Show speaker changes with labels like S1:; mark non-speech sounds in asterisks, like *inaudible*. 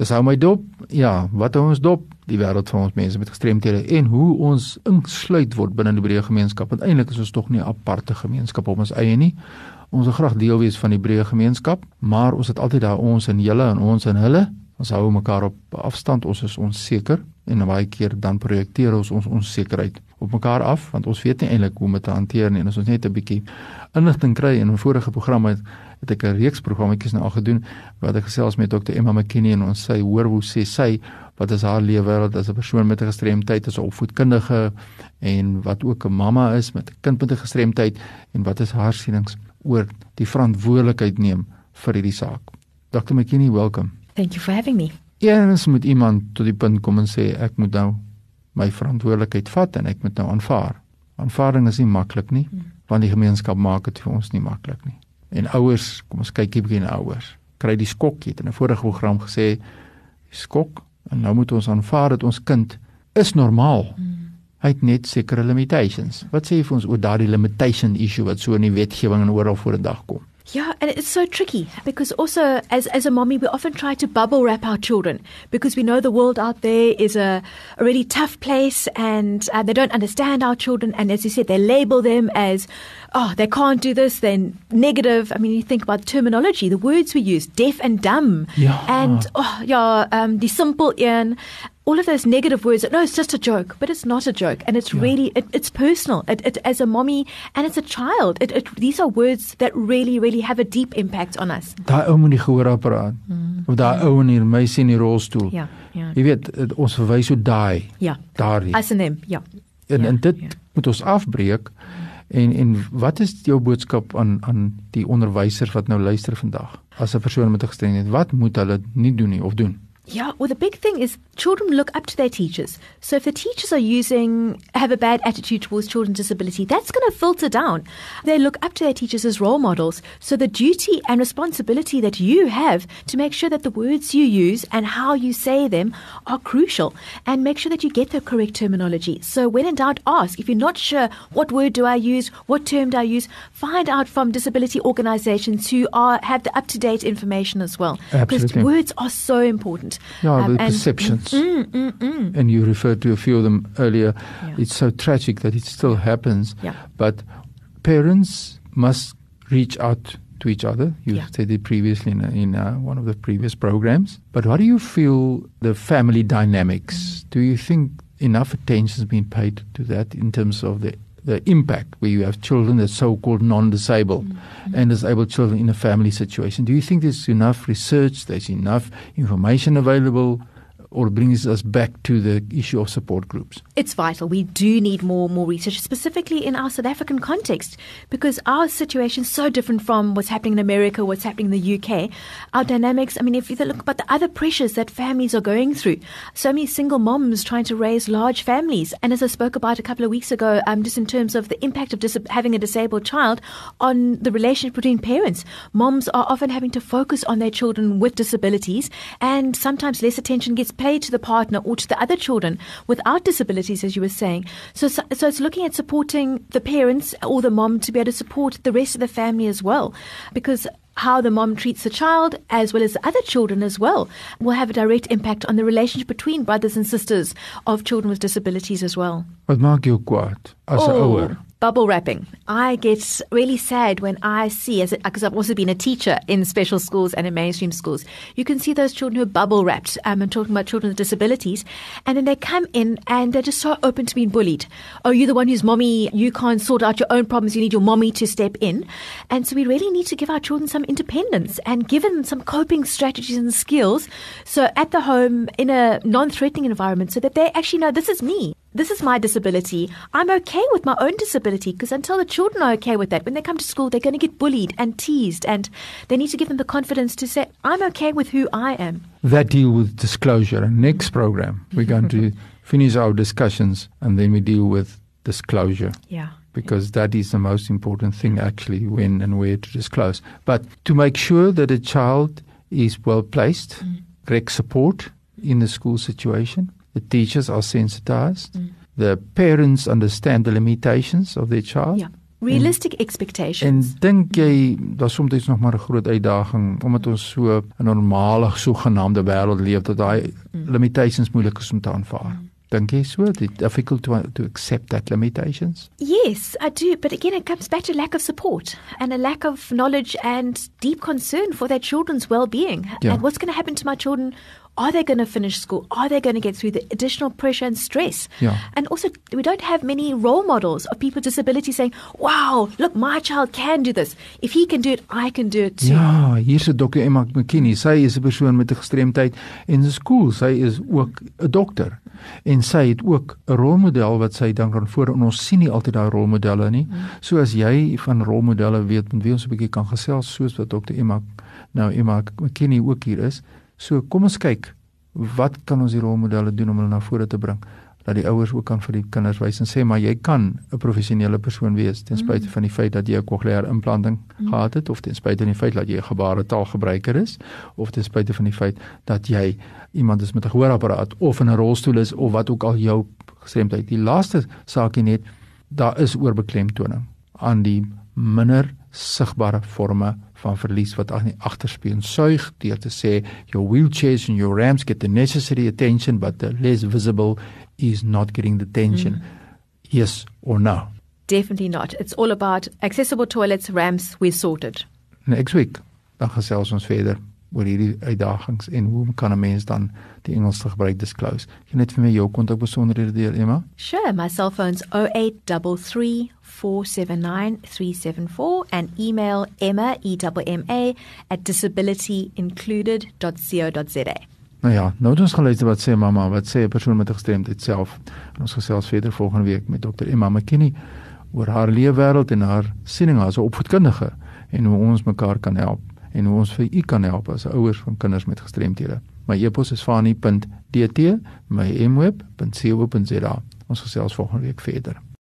S1: Dis hou my dop. Ja, wat hou ons dop? Die wêreld van ons mense met gestremthede en hoe ons ingesluit word binne die breë gemeenskap. Want eintlik is ons tog nie 'n aparte gemeenskap op ons eie nie. Ons wil graag deel wees van die breë gemeenskap, maar ons het altyd daar ons en julle en ons en hulle. Ons hou mekaar op afstand. Ons is onseker en baie keer dan projekteer ons ons onsekerheid op mekaar af want ons weet nie eintlik hoe om dit te hanteer nie en as ons net 'n bietjie inligting kry in 'n vorige program het, het ek 'n reeks programmetjies nou al gedoen wat ek gesels met Dr Emma McKinney en ons sê hoor hoe sê sy wat is haar lewe as 'n persoon met 'n gestremdheid as 'n opvoedkundige en wat ook 'n mamma is met 'n kind met 'n gestremdheid en wat is haar sienings oor die verantwoordelikheid neem vir hierdie saak. Dr McKinney, welcome.
S2: Thank you for having me.
S1: Eens moet iemand tot die punt kom en sê ek moet nou my verantwoordelikheid vat en ek moet nou aanvaar. Aanvaarding is nie maklik nie, hmm. want die gemeenskap maak dit vir ons nie maklik nie. En ouers, kom ons kyk hier begin ouers. Kry die skok jy het in 'n vorige program gesê skok en nou moet ons aanvaar dat ons kind is normaal. Hmm. Hy het net sekere limitations. Wat sê jy vir ons oor daardie limitation issue wat so in die wetgewing en oral voor die dag kom?
S2: Yeah, and it's so tricky because also as as a mommy we often try to bubble wrap our children because we know the world out there is a, a really tough place and uh, they don't understand our children. And as you said they label them as oh they can't do this then negative. I mean you think about terminology the words we use deaf and dumb.
S1: Yeah.
S2: and oh yeah um the simple in all of those negative words no it's just a joke but it's not a joke and it's yeah. really it, it's personal. It, it, as a mommy and as a child. These are words that really really have a deep impact on us.
S1: Daai ou met die gehoorapparaat mm. of daai ou in die meisie in die rolstoel.
S2: Ja ja.
S1: Jy weet ons verwys so daai
S2: ja.
S1: daardie.
S2: As in them ja.
S1: En ja, en dit ja. moet ons afbreek en en wat is jou boodskap aan aan die onderwysers wat nou luister vandag as 'n persoon met 'n gestremdheid wat moet hulle nie doen nie of doen
S2: Yeah, well, the big thing is children look up to their teachers. So if the teachers are using, have a bad attitude towards children with disability, that's going to filter down. They look up to their teachers as role models. So the duty and responsibility that you have to make sure that the words you use and how you say them are crucial and make sure that you get the correct terminology. So when in doubt, ask. If you're not sure, what word do I use? What term do I use? Find out from disability organizations who are, have the up-to-date information as well. Absolutely.
S1: Because
S2: words are so important.
S1: Yeah, um, the perceptions.
S2: Mm, mm, mm.
S1: And you referred to a few of them earlier. Yeah. It's so tragic that it still happens.
S2: Yeah.
S1: But parents must reach out to each other. You yeah. said it previously in, in uh, one of the previous programs. But how do you feel the family dynamics? Do you think enough attention has been paid to that in terms of the the impact where you have children that's so-called non-disabled mm-hmm. and disabled children in a family situation. Do you think there's enough research, there's enough information available or brings us back to the issue of support groups?
S2: It's vital. We do need more more research, specifically in our South African context, because our situation is so different from what's happening in America, what's happening in the UK. Our dynamics, I mean, if you look at the other pressures that families are going through, so many single moms trying to raise large families. And as I spoke about a couple of weeks ago, um, just in terms of the impact of dis- having a disabled child on the relationship between parents, moms are often having to focus on their children with disabilities, and sometimes less attention gets play to the partner or to the other children without disabilities, as you were saying. So, so, so it's looking at supporting the parents or the mom to be able to support the rest of the family as well, because how the mom treats the child as well as the other children as well will have a direct impact on the relationship between brothers and sisters of children with disabilities as well.
S1: Wat maak jou kwaad as 'n oh. ouer?
S2: Bubble wrapping. I get really sad when I see, as because I've also been a teacher in special schools and in mainstream schools, you can see those children who are bubble wrapped. Um, I'm talking about children with disabilities, and then they come in and they're just so open to being bullied. Oh, you're the one who's mommy. You can't sort out your own problems. You need your mommy to step in, and so we really need to give our children some independence and give them some coping strategies and skills. So at the home in a non-threatening environment, so that they actually know this is me this is my disability. I'm okay with my own disability because until the children are okay with that, when they come to school, they're going to get bullied and teased, and they need to give them the confidence to say, I'm okay with who I am.
S1: That deal with disclosure. Next program, we're going to *laughs* finish our discussions and then we deal with disclosure.
S2: Yeah.
S1: Because that is the most important thing, actually, when and where to disclose. But to make sure that a child is well placed, mm. correct support in the school situation, the teachers are sensitized. Mm. The parents understand the limitations of their child.
S2: Yeah. realistic
S1: en,
S2: expectations.
S1: En dink jy daar's soms nog maar 'n groot uitdaging omdat ons so 'n normale sogenaamde wêreld leef dat daai mm. limitations moeilik is om te aanvaar. Mm. Dink jy so? It's difficult to to accept that limitations?
S2: Yes, I do, but again it comes back to lack of support and a lack of knowledge and deep concern for their children's well-being.
S1: Yeah.
S2: And what's going to happen to my children Are they going to finish school? Are they going to get through the additional pressure and stress?
S1: Yeah.
S2: And also, we don't have many role models of people with disabilities saying, wow, look, my child can do this. If he can do it, I can do it too.
S1: Ja, hier's 'n dokter Emma McKinney. Sy is 'n persoon met 'n gestremdheid en in skool, sy is ook 'n dokter. En sy het ook 'n rolmodel wat sy dan kan voor en ons sien nie altyd daai rolmodelle nie. Mm. So as jy van rolmodelle weet, moet jy ons 'n bietjie kan gesels soos wat dokter Emma nou Emma McKinney ook hier is. So kom ons kyk wat kan ons die rolmodelle doen om hulle na vore te bring dat die ouers ook kan vir die kinders wys en sê maar jy kan 'n professionele persoon wees ten spyte mm. van die feit dat jy 'n kokleaire implanting mm. gehad het of ten spyte van die feit dat jy 'n gebaretaalgebruiker is of ten spyte van die feit dat jy iemand is met 'n gehoorapparaat of in 'n rolstoel is of wat ook al jou gestremdheid. Die laaste saakie net daar is oorbeklemtoning aan die minder sigbare forme van verlies wat aan die agterspieën suig deur te sê your wheelchairs and your ramps get the necessary attention but the less visible is not getting the attention. Mm. yes or no?
S2: Definitely not. It's all about accessible toilets ramps we sorted.
S1: Next week dan gesels ons verder oor hierdie uitdagings en hoe kan 'n mens dan die Engels te gebruik disclose. Jy net vir my jou kontak besonderhede deur Emma?
S2: Sure, my cell phone's 0833 479374 and email emma e m a disabilityincluded.co.za.
S1: Nou ja, nou ons gaan luister wat sê mamma, wat sê 'n persoon met 'n gestremdheid self. En ons gesels verder volgende week met Dr. Emma McKinney oor haar leefwêreld en haar siening as 'n opvoedkundige en hoe ons mekaar kan help en hoe ons vir u kan help as ouers van kinders met gestremthede. My e-pos is fani.dt@mweb.co.za. Ons gesels volgende week verder.